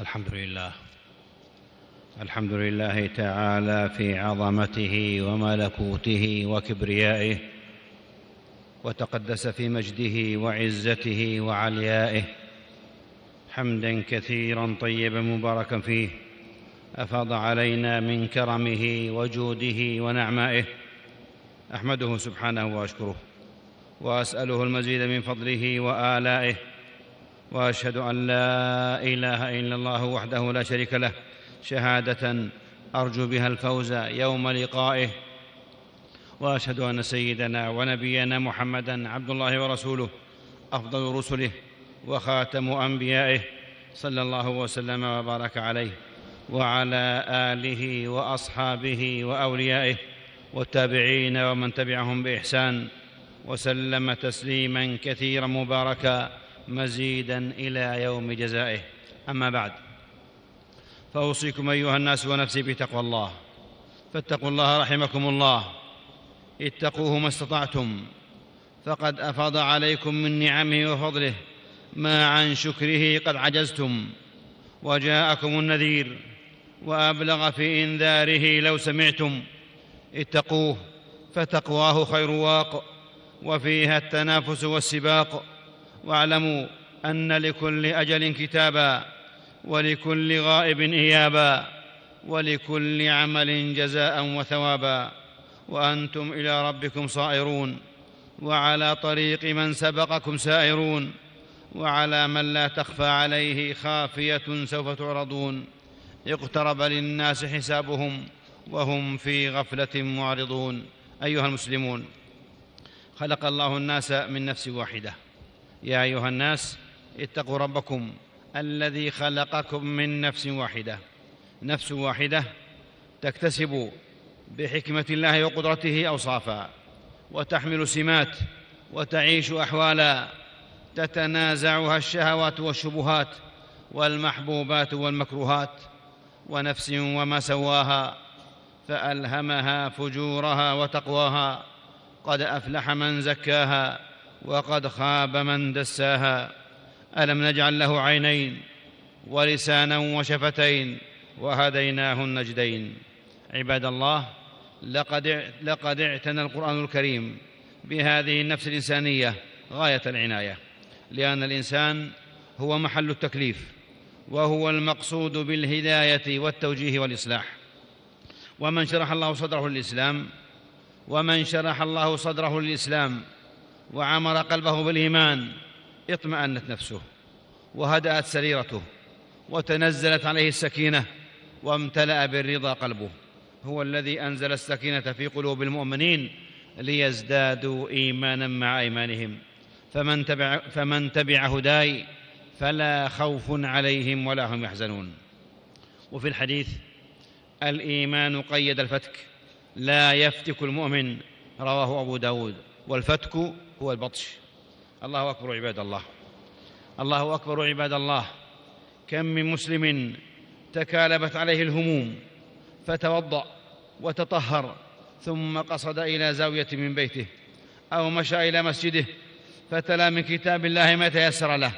الحمد لله. الحمد لله تعالى في عظمته وملكوته وكبريائه وتقدس في مجده وعزته وعليائه حمدا كثيرا طيبا مباركا فيه أفاض علينا من كرمه وجوده ونعمائه. أحمده سبحانه وأشكره وأسأله المزيد من فضله وآلائه وأشهد أن لا إله إلا الله وحده لا شريك له شهادة أرجو بها الفوز يوم لقائه. وأشهد أن سيدنا ونبينا محمدا عبد الله ورسوله أفضل رسله وخاتم أنبيائه صلى الله وسلم وبارك عليه وعلى آله وأصحابه وأوليائه والتابعين ومن تبعهم بإحسان وسلم تسليما كثيرا مباركا. مزيدا إلى يوم جزائه. أما بعد فأوصيكم أيها الناس ونفسي بتقوى الله. فاتقوا الله رحمكم الله. اتقوه ما استطعتم. فقد أفاض عليكم من نعمه وفضله. ما عن شكره قد عجزتم. وجاءكم النذير وأبلغ في إنذاره لو سمعتم. اتقوه فتقواه خير واق. وفيها التنافس والسباق. واعلموا أن لكل أجل كتابا ولكل غائب إيابا ولكل عمل جزاء وثوابا. وأنتم إلى ربكم صائرون. وعلى طريق من سبقكم سائرون. وعلى من لا تخفى عليه خافية سوف تعرضون. اقترب للناس حسابهم وهم في غفلة معرضون. أيها المسلمون خلق الله الناس من نفس واحدة. يا أيها الناس اتقوا ربكم الذي خلقكم من نفس واحدة. نفس واحدة تكتسب بحكمة الله وقدرته أوصافا وتحمل سمات وتعيش أحوالا تتنازعها الشهوات والشبهات والمحبوبات والمكروهات ونفس وما سواها فألهمها فجورها وتقواها قد أفلح من زكاها. وقد خاب من دساها. ألم نجعل له عينين ولسانا وشفتين وهديناه النجدين عباد الله لقد لقد اعتنى القرآن الكريم بهذه النفس الإنسانية غاية العناية لأن الإنسان هو محل التكليف وهو المقصود بالهداية والتوجيه والإصلاح. ومن شرح الله صدره للإسلام ومن شرح الله صدره للإسلام وعمر قلبه بالإيمان اطمأنت نفسه وهدأت سريرته وتنزلت عليه السكينة وامتلأ بالرضا قلبه. هو الذي أنزل السكينة في قلوب المؤمنين ليزدادوا إيمانا مع إيمانهم. فمن تبع, فمن تبع هداي فلا خوف عليهم ولا هم يحزنون. وفي الحديث الإيمان قيد الفتك لا يفتك المؤمن رواه أبو داود. والفتك هو البطش. الله أكبر عباد الله. الله أكبر عباد الله. كم من مسلم تكالبت عليه الهموم فتوضأ وتطهر ثم قصد إلى زاوية من بيته أو مشى إلى مسجده فتلا من كتاب الله ما تيسر له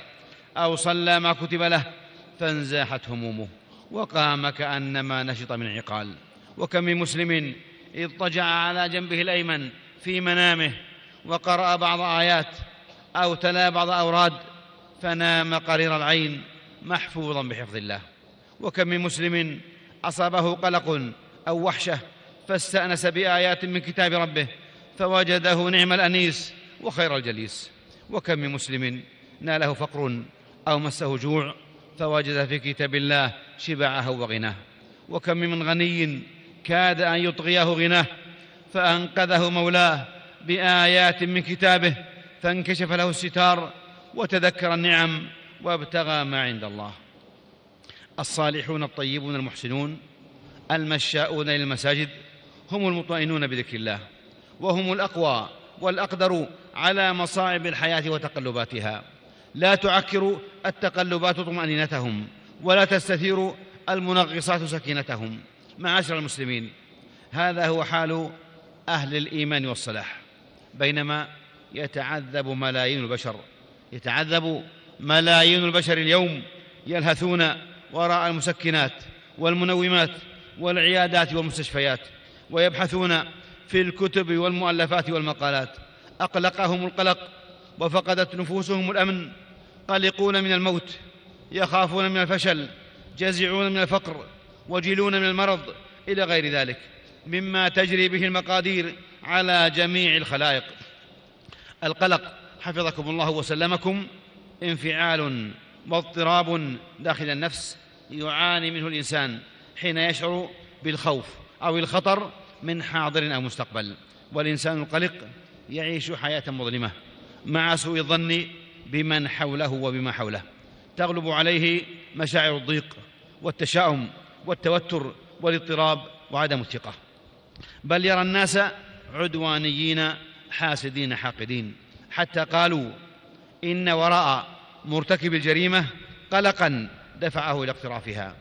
أو صلى ما كتب له فانزاحت همومه وقام كأنما نشط من عقال. وكم من مسلم اضطجع على جنبه الأيمن في منامه وقرأ بعض آيات أو تلا بعض أوراد فنام قرير العين محفوظا بحفظ الله. وكم من مسلم أصابه قلق أو وحشة فاستأنس بآيات من كتاب ربه فوجده نعم الأنيس وخير الجليس. وكم من مسلم ناله فقر أو مسه جوع فوجد في كتاب الله شبعه وغناه. وكم من غني كاد أن يطغيه غناه فأنقذه مولاه بآيات من كتابه فانكشف له الستار وتذكر النعم وابتغى ما عند الله. الصالحون الطيبون المحسنون المشاؤون للمساجد هم المطمئنون بذكر الله وهم الأقوى والأقدر على مصاعب الحياة وتقلباتها. لا تعكر التقلبات طمأنينتهم ولا تستثير المنغصات سكينتهم. معاشر المسلمين هذا هو حال أهل الإيمان والصلاح. بينما يتعذب ملايين البشر. يتعذب ملايين البشر اليوم يلهثون وراء المسكنات والمنومات والعيادات والمستشفيات ويبحثون في الكتب والمؤلفات والمقالات. أقلقهم القلق وفقدت نفوسهم الأمن. قلقون من الموت يخافون من الفشل جزعون من الفقر وجلون من المرض إلى غير ذلك. مما تجري به المقادير على جميع الخلائق. القلق حفظكم الله وسلمكم انفعال واضطراب داخل النفس يعاني منه الإنسان حين يشعر بالخوف أو الخطر من حاضر أو مستقبل. والإنسان القلق يعيش حياة مظلمة مع سوء الظن بمن حوله وبما حوله. تغلب عليه مشاعر الضيق والتشاؤم والتوتر والاضطراب وعدم الثقة. بل يرى الناس عدوانيين حاسدين حاقدين. حتى قالوا إن وراء مرتكب الجريمة قلقا دفعه إلى اقترافها.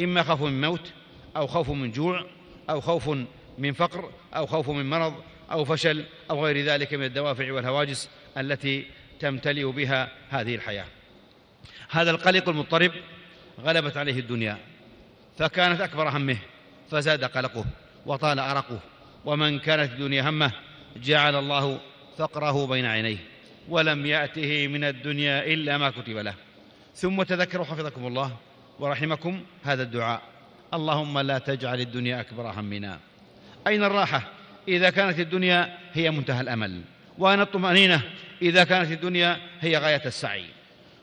إما خوف من موت أو خوف من جوع أو خوف من فقر أو خوف من مرض أو فشل أو غير ذلك من الدوافع والهواجس التي تمتلئ بها هذه الحياة. هذا القلق المضطرب غلبت عليه الدنيا فكانت أكبر همه فزاد قلقه. وطال أرقه. ومن كانت الدنيا همه جعل الله فقره بين عينيه. ولم يأته من الدنيا إلا ما كتب له. ثم تذكروا حفظكم الله ورحمكم هذا الدعاء. اللهم لا تجعل الدنيا أكبر همنا. أين الراحة؟ إذا كانت الدنيا هي منتهى الأمل. وأين الطمأنينة؟ إذا كانت الدنيا هي غاية السعي.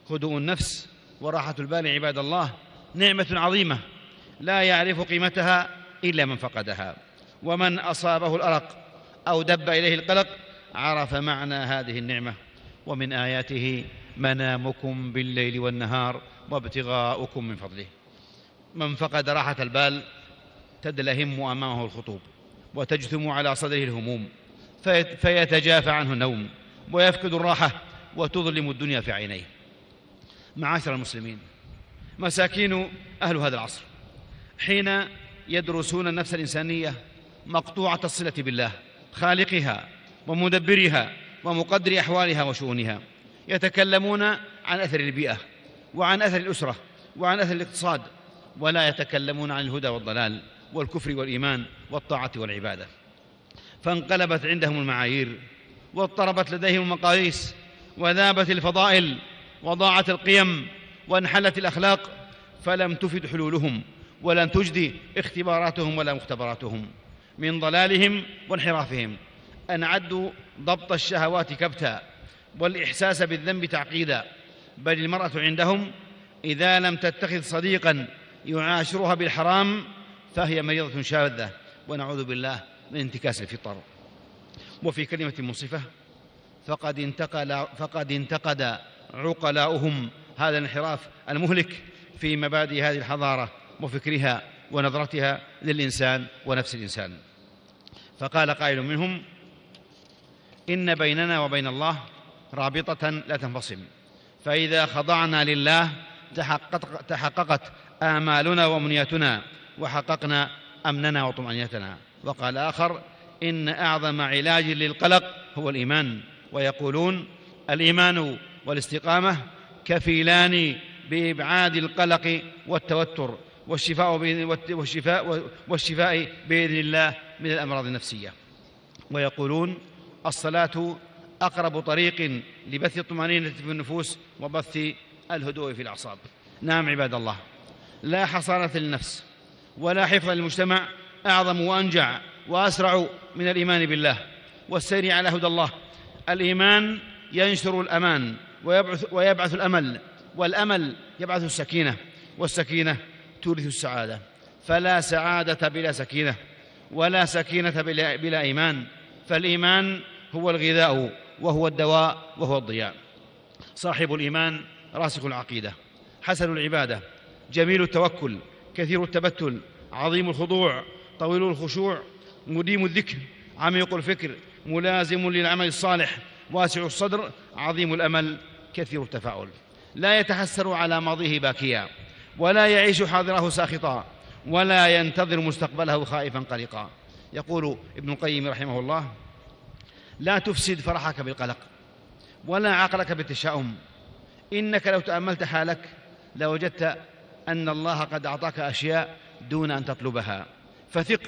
هدوء النفس وراحة البال عباد الله. نعمة عظيمة. لا يعرف قيمتها إلا من فقدها. ومن أصابه الأرق أو دب إليه القلق عرف معنى هذه النعمة. ومن آياته منامكم بالليل والنهار وابتغاؤكم من فضله. من فقد راحة البال تدلهم أمامه الخطوب وتجثم على صدره الهموم فيتجافى عنه النوم ويفقد الراحة وتظلم الدنيا في عينيه. معاشر المسلمين مساكين أهل هذا العصر حين يدرسون النفس الإنسانية مقطوعة الصلة بالله خالقها ومدبرها ومقدر أحوالها وشؤونها يتكلمون عن أثر البيئة وعن أثر الأسرة وعن أثر الاقتصاد ولا يتكلمون عن الهدى والضلال والكفر والإيمان والطاعة والعبادة. فانقلبت عندهم المعايير واضطربت لديهم المقاييس وذابت الفضائل وضاعت القيم وانحلت الأخلاق فلم تفد حلولهم. ولم تجدي اختباراتهم ولا مختبراتهم من ضلالهم وانحرافهم. أن عدوا ضبط الشهوات كبتا والإحساس بالذنب تعقيدا بل المرأة عندهم إذا لم تتخذ صديقا يعاشرها بالحرام فهي مريضة شاذة. ونعوذ بالله من انتكاس الفطر. وفي كلمة منصفه فقد انتقل فقد انتقد عقلاؤهم هذا الانحراف المهلك في مبادئ هذه الحضارة. وفكرها ونظرتها للإنسان ونفس الإنسان. فقال قائل منهم إن بيننا وبين الله رابطة لا تنفصل فإذا خضعنا لله تحققت, آمالنا ومنياتنا وحققنا أمننا وطمأنينتنا. وقال آخر إن أعظم علاج للقلق هو الإيمان. ويقولون الإيمان والاستقامة كفيلان بإبعاد القلق والتوتر. والشفاء والشفاء والشفاء بإذن الله من الأمراض النفسية. ويقولون الصلاة أقرب طريق لبث الطمأنينة في النفوس وبث الهدوء في الأعصاب. نعم عباد الله. لا حصانة للنفس ولا حفظ للمجتمع أعظم وأنجع وأسرع من الإيمان بالله والسير على هدى الله. الإيمان ينشر الأمان ويبعث, ويبعث الأمل والأمل يبعث السكينة والسكينة تورث السعادة. فلا سعادة بلا سكينة ولا سكينة بلا, بلا إيمان. فالإيمان هو الغذاء وهو الدواء وهو الضياء. صاحب الإيمان راسخ العقيدة حسن العبادة جميل التوكل كثير التبتل عظيم الخضوع طويل الخشوع مديم الذكر عميق الفكر ملازم للعمل الصالح واسع الصدر عظيم الأمل كثير التفاؤل. لا يتحسر على ماضيه باكيا. ولا يعيش حاضره ساخطا ولا ينتظر مستقبله خائفا قلقا. يقول ابن القيم رحمه الله لا تفسد فرحك بالقلق ولا عقلك بالتشاؤم. إنك لو تأملت حالك لوجدت أن الله قد أعطاك أشياء دون أن تطلبها. فثق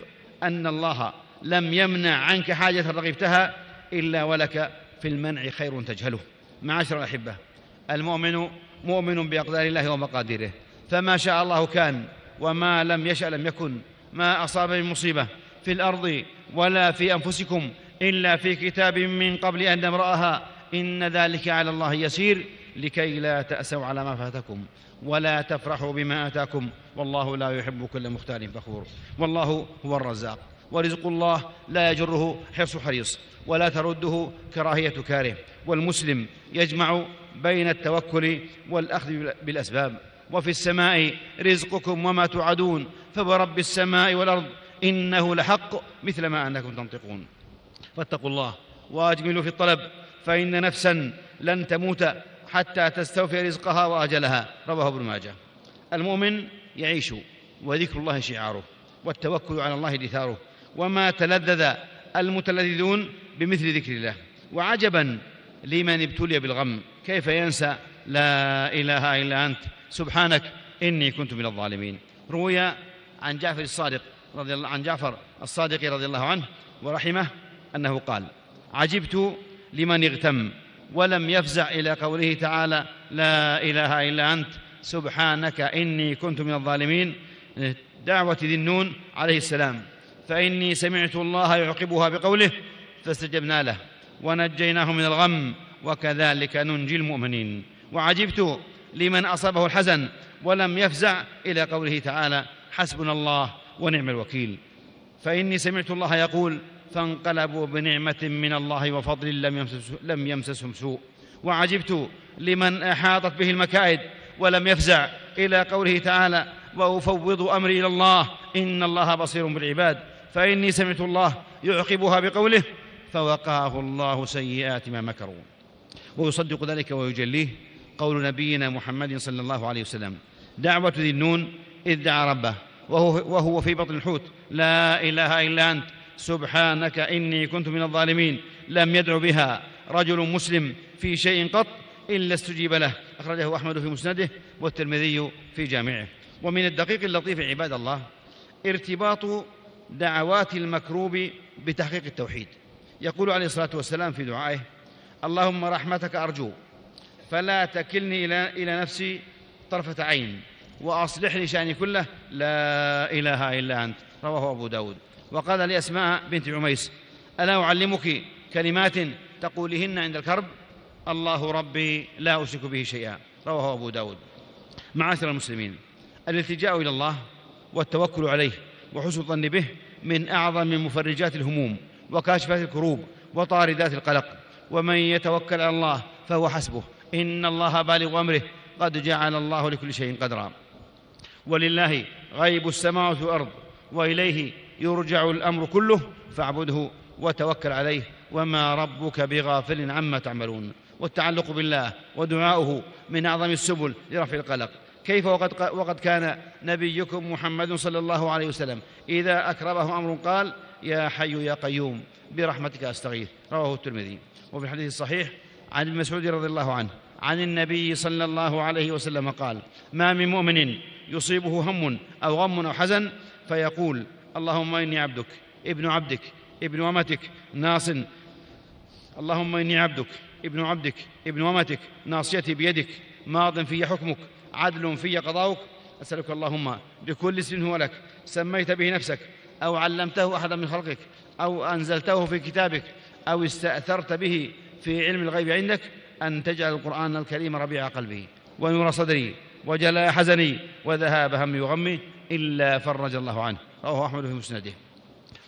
أن الله لم يمنع عنك حاجة رغبتها إلا ولك في المنع خير تجهله. معاشر الأحبة المؤمن مؤمن بأقدار الله ومقاديره. فما شاء الله كان وما لم يشأ لم يكن. ما أصاب من مصيبة في الأرض ولا في أنفسكم إلا في كتاب من قبل أن نبرأها إن ذلك على الله يسير لكي لا تأسوا على ما فاتكم ولا تفرحوا بما آتاكم. والله لا يحب كل مختال فخور. والله هو الرزاق. ورزق الله لا يجره حرص حريص ولا ترده كراهية كاره. والمسلم يجمع بين التوكل والأخذ بالأسباب. وفي السماء رزقكم وما توعدون فورب السماء والأرض إنه لحق مثل ما أنكم تنطقون. فاتقوا الله وأجملوا في الطلب فإن نفسا لن تموت حتى تستوفي رزقها وأجلها. رواه ابن ماجه. المؤمن يعيش وذكر الله شعاره والتوكل على الله دثاره وما تلذذ المتلذذون بمثل ذكر الله. وعجبا لمن ابتلي بالغم كيف ينسى لا إله إلا أنت. سبحانك إني كنت من الظالمين. روي عن جعفر الصادق رضي الله عن جعفر الصادق رضي الله عنه ورحمه أنه قال عجبت لمن اغتم ولم يفزع إلى قوله تعالى لا إله إلا أنت سبحانك إني كنت من الظالمين. دعوة ذي النون عليه السلام. فإني سمعت الله يعقبها بقوله فاستجبنا له ونجيناه من الغم وكذلك ننجي المؤمنين. وعجبت لمن أصابه الحزن ولم يفزع إلى قوله تعالى حسبنا الله ونعم الوكيل. فإني سمعت الله يقول فانقلبوا بنعمة من الله وفضل لم, يمسس لم يمسسهم سوء. وعجبت لمن أحاطت به المكائد ولم يفزع إلى قوله تعالى وأفوض أمري إلى الله إن الله بصير بالعباد. فإني سمعت الله يعقبها بقوله فوقاه الله سيئات ما مكروا. ويصدق ذلك ويجليه. قول نبينا محمد صلى الله عليه وسلم. دعوة ذي النون إذ دعا ربه وهو, وهو في بطن الحوت. لا إله إلا أنت سبحانك إني كنت من الظالمين. لم يدع بها رجل مسلم في شيء قط إلا استجيب له. أخرجه أحمد في مسنده والترمذي في جامعه. ومن الدقيق اللطيف عباد الله ارتباط دعوات المكروب بتحقيق التوحيد. يقول عليه الصلاة والسلام في دعائه اللهم رحمتك أرجو فلا تكلني إلى, إلى نفسي طرفة عين وأصلح لي شأني كله. لا إله إلا أنت. رواه أبو داود. وقال لأسماء بنت عميس ألا أعلمك كلمات تقولهن عند الكرب؟ الله ربي لا أشرك به شيئا. رواه أبو داود. معاشر المسلمين الالتجاء إلى الله والتوكل عليه وحسن الظن به من أعظم مفرجات الهموم وكاشفات الكروب وطاردات القلق. ومن يتوكل على الله فهو حسبه. إن الله بالغ أمره. قد جعل الله لكل شيء قدرا. ولله غيب السماوات والأرض وإليه يرجع الأمر كله فاعبده وتوكل عليه. وما ربك بغافل عما تعملون. والتعلق بالله ودعاؤه من أعظم السبل لرفع القلق. كيف وقد, وقد كان نبيكم محمد صلى الله عليه وسلم إذا أكرمه أمر قال يا حي يا قيوم برحمتك أستغيث رواه الترمذي. وفي الحديث الصحيح عن ابن مسعود رضي الله عنه عن النبي صلى الله عليه وسلم قال ما من مؤمن يصيبه هم أو غم أو حزن فيقول اللهم إني عبدك ابن عبدك ابن أمتك ناص. اللهم إني عبدك ابن عبدك ابن أمتك ناصيتي بيدك ماض في حكمك عدل في قضاؤك. أسألك اللهم بكل اسم هو لك سميت به نفسك أو علمته أحدا من خلقك أو أنزلته في كتابك أو استأثرت به في علم الغيب عندك أن تجعل القرآن الكريم ربيع قلبي ونور صدري وجلاء حزني وذهاب همي وغمي إلا فرج الله عنه. رواه أحمد في مسنده.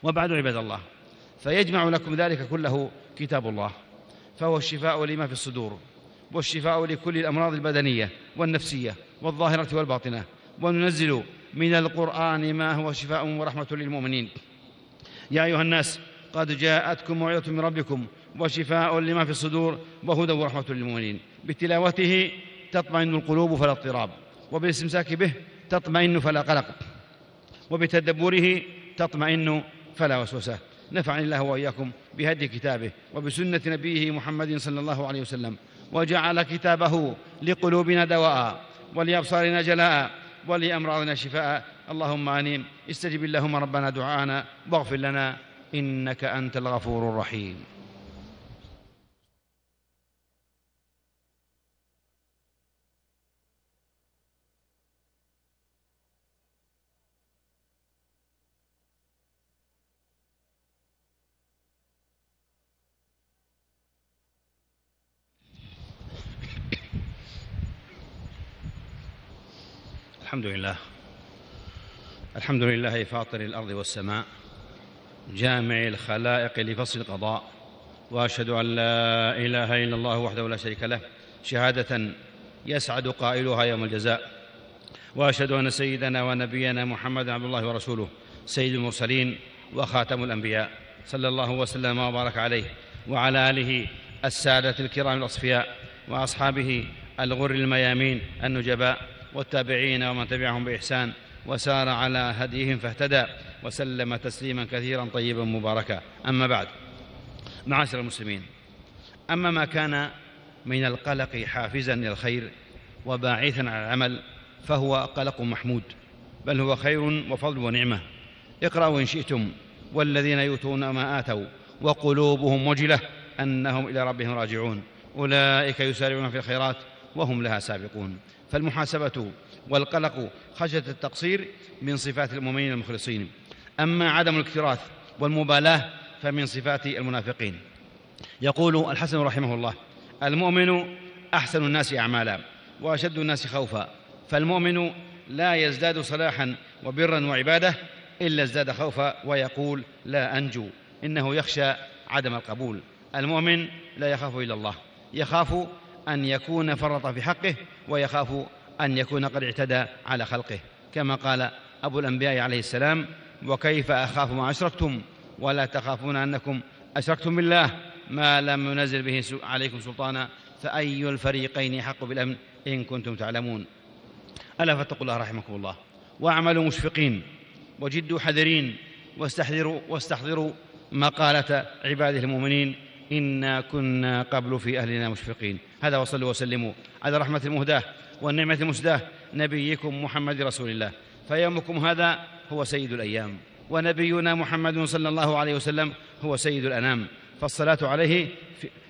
وبعد عباد الله فيجمع لكم ذلك كله كتاب الله فهو الشفاء لما في الصدور والشفاء لكل الأمراض البدنية والنفسية والظاهرة والباطنة وننزل من القرآن ما هو شفاء ورحمة للمؤمنين. يا أيها الناس قد جاءتكم موعظة من ربكم وشفاء لما في الصدور وهدى ورحمة للمؤمنين. بتلاوته تطمئن القلوب فلا اضطراب. وبالاستمساك به تطمئن فلا قلق. وبتدبره تطمئن فلا وسوسة. نفعني الله وإياكم بهدي كتابه وبسنة نبيه محمد صلى الله عليه وسلم. وجعل كتابه لقلوبنا دواء ولأبصارنا جلاء ولأمراضنا شفاء. اللهم آمين. استجب اللهم ربنا دعاءنا واغفر لنا إنك أنت الغفور الرحيم. الحمد لله. الحمد لله فاطر الأرض والسماء جامع الخلائق لفصل القضاء وأشهد أن لا إله إلا الله وحده لا شريك له شهادة يسعد قائلها يوم الجزاء وأشهد أن سيدنا ونبينا محمد عبد الله ورسوله سيد المرسلين وخاتم الأنبياء صلى الله وسلم وبارك عليه وعلى آله السادة الكرام الأصفياء وأصحابه الغر الميامين النجباء والتابعين ومن تبعهم بإحسان وسار على هديهم فاهتدى وسلم تسليما كثيرا طيبا مباركا. أما بعد معاشر المسلمين أما ما كان من القلق حافزا الخير وباعثا على العمل فهو قلق محمود بل هو خير وفضل ونعمة. اقرأوا إن شئتم والذين يؤتون ما آتوا وقلوبهم وجلة أنهم إلى ربهم راجعون. أولئك يسارعون في الخيرات وهم لها سابقون. فالمحاسبة والقلق خشية التقصير من صفات المؤمنين المخلصين. أما عدم الاكتراث والمبالاة فمن صفات المنافقين. يقول الحسن رحمه الله المؤمن أحسن الناس أعمالا وأشد الناس خوفا فالمؤمن لا يزداد صلاحا وبرا وعبادة إلا ازداد خوفا ويقول لا أنجو إنه يخشى عدم القبول. المؤمن لا يخاف إلا الله يخاف أن يكون فرط في حقه ويخاف أن يكون قد اعتدى على خلقه. كما قال أبو الأنبياء عليه السلام وكيف أخاف ما أشركتم؟ ولا تخافون أنكم أشركتم بالله. ما لم ينزل به عليكم سلطانا فأي الفريقين حق بالأمن إن كنتم تعلمون. ألا فاتقوا الله رحمكم الله. وأعملوا مشفقين وجدوا حذرين واستحضروا, واستحضروا مقالة عباده المؤمنين إنا كنا قبل في أهلنا مشفقين. هذا وصلوا وسلموا على رحمة المهداة والنعمة المسداة نبيكم محمد رسول الله. فيومكم هذا هو سيد الأيام ونبينا محمد صلى الله عليه وسلم هو سيد الأنام. فالصلاة عليه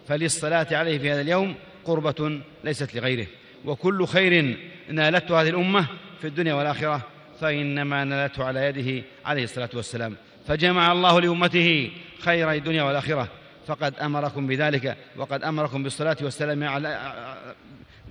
فللصلاة عليه في هذا اليوم قربة ليست لغيره. وكل خير نالته هذه الأمة في الدنيا والآخرة فإنما نالته على يده عليه الصلاة والسلام. فجمع الله لأمته خير الدنيا والآخرة. فقد أمركم بذلك وقد أمركم بالصلاة والسلام على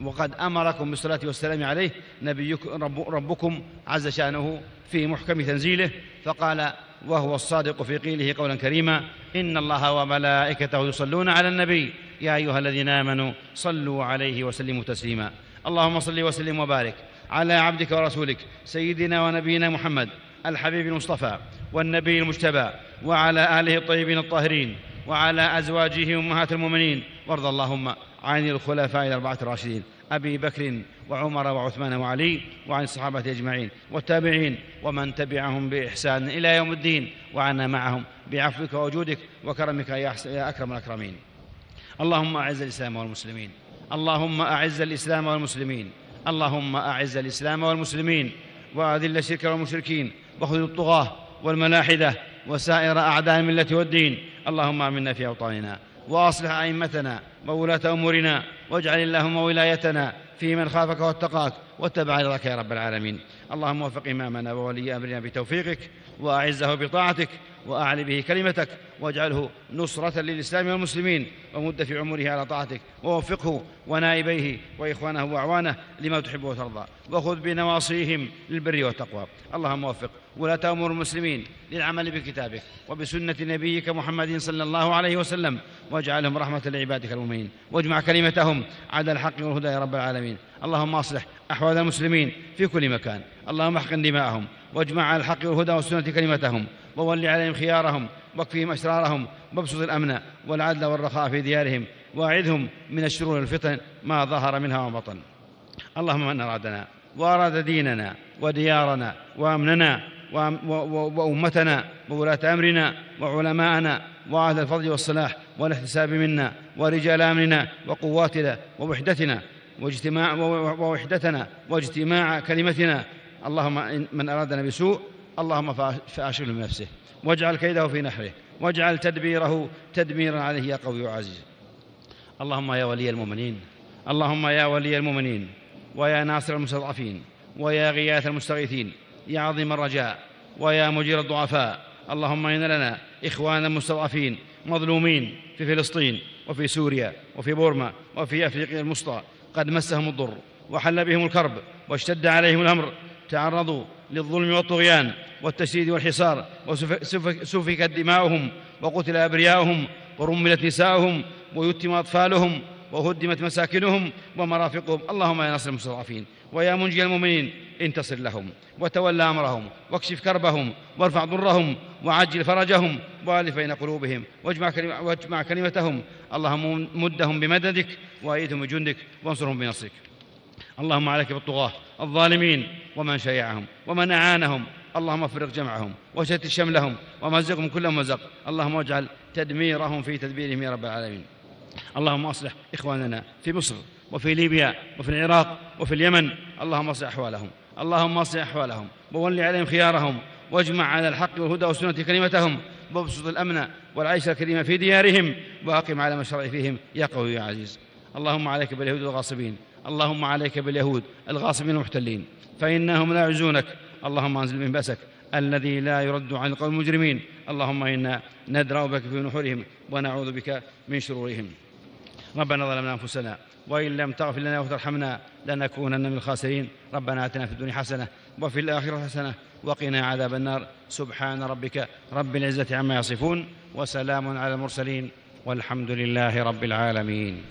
وقد أمركم بالصلاة والسلام عليه نبيكم رب ربكم عز شأنه في محكم تنزيله. فقال وهو الصادق في قيله قولا كريما إن الله وملائكته يصلون على النبي. يا أيها الذين آمنوا صلوا عليه وسلموا تسليما. اللهم صل وسلم وبارك على عبدك ورسولك سيدنا ونبينا محمد الحبيب المصطفى والنبي المجتبى وعلى آله الطيبين الطاهرين. وعلى أزواجه أمهات المؤمنين. وارض اللهم عن الخلفاء الأربعة الراشدين أبي بكر وعمر وعثمان وعلي وعن الصحابة أجمعين والتابعين ومن تبعهم بإحسان إلى يوم الدين. وعنا معهم بعفوك ووجودك وكرمك يا أكرم الأكرمين. اللهم أعز الإسلام والمسلمين. اللهم أعز الإسلام والمسلمين. اللهم أعز الإسلام والمسلمين. وأذل الشرك والمشركين. وخذ الطغاة والملاحدة وسائر أعداء الملة والدين. اللهم آمنا في أوطاننا وأصلح أئمتنا وولاة أمورنا واجعل اللهم ولايتنا في من خافك واتقاك واتبع رضاك يا رب العالمين. اللهم وفق إمامنا وولي أمرنا بتوفيقك وأعزه بطاعتك وأعل به كلمتك واجعله نصرة للإسلام والمسلمين ومد في عمره على طاعتك ووفقه ونائبيه وإخوانه وأعوانه لما تحب وترضى وخذ بنواصيهم للبر والتقوى. اللهم وفق ولاة أمور المسلمين للعمل بكتابك وبسنة نبيك محمد صلى الله عليه وسلم واجعلهم رحمة لعبادك المؤمنين واجمع كلمتهم على الحق والهدى يا رب العالمين. اللهم أصلح أحوال المسلمين في كل مكان. اللهم احقن دماءهم واجمع على الحق والهدى والسنة كلمتهم. وول عليهم خيارهم واكفهم أشرارهم وابسط الأمن والعدل والرخاء في ديارهم واعذهم من الشرور والفتن ما ظهر منها وبطن اللهم من أرادنا وأراد ديننا وديارنا وأمننا وأمتنا وولاة أمرنا وعلماءنا وأهل الفضل والصلاح والاحتساب منا ورجال أمرنا وقواتنا ووحدتنا واجتماع ووحدتنا واجتماع كلمتنا. اللهم من أرادنا بسوء اللهم فأشغله من نفسه واجعل كيده في نحره واجعل تدبيره تدميرا عليه يا قوي وعزيز. اللهم يا ولي المؤمنين اللهم يا ولي المؤمنين ويا ناصر المستضعفين ويا غياث المستغيثين يا عظيم الرجاء ويا مجير الضعفاء. اللهم إن لنا إخوانا مستضعفين مظلومين في فلسطين وفي سوريا وفي بورما وفي أفريقيا الوسطى. قد مسهم الضر وحل بهم الكرب واشتد عليهم الأمر. تعرضوا للظلم والطغيان والتشديد والحصار وسفكت دماؤهم وقتل أبرياؤهم ورملت نساؤهم ويتم أطفالهم وهدمت مساكنهم ومرافقهم. اللهم يا نصر المستضعفين ويا منجي المؤمنين انتصر لهم وتولى أمرهم واكشف كربهم وارفع ضرهم وعجل فرجهم والف بين قلوبهم واجمع, كلمة واجمع كلمتهم. اللهم مدهم بمددك وايدهم بجندك وانصرهم بنصرك. اللهم عليك بالطغاة الظالمين ومن شيعهم ومن أعانهم اللهم افرق جمعهم وشتت شملهم ومزقهم كل مزق اللهم اجعل تدميرهم في تدبيرهم يا رب العالمين اللهم أصلح إخواننا في مصر وفي ليبيا وفي العراق وفي اليمن اللهم أصلح أحوالهم اللهم أصلح أحوالهم وول عليهم خيارهم واجمع على الحق والهدى والسنة كلمتهم وابسط الأمن والعيش الكريم في ديارهم وأقم على مشرع فيهم يا قوي يا عزيز اللهم عليك باليهود الغاصبين اللهم عليك باليهود الغاصبين المحتلين فإنهم لا يعزونك اللهم أنزل من بأسك الذي لا يرد عن القوم المجرمين اللهم إنا ندرا بك في نحورهم ونعوذ بك من شرورهم. ربنا ظلمنا أنفسنا وإن لم تغفر لنا وترحمنا لنكونن من الخاسرين. ربنا آتنا في الدنيا حسنة وفي الآخرة حسنة وقنا عذاب النار. سبحان ربك رب العزة عما يصفون وسلام على المرسلين والحمد لله رب العالمين.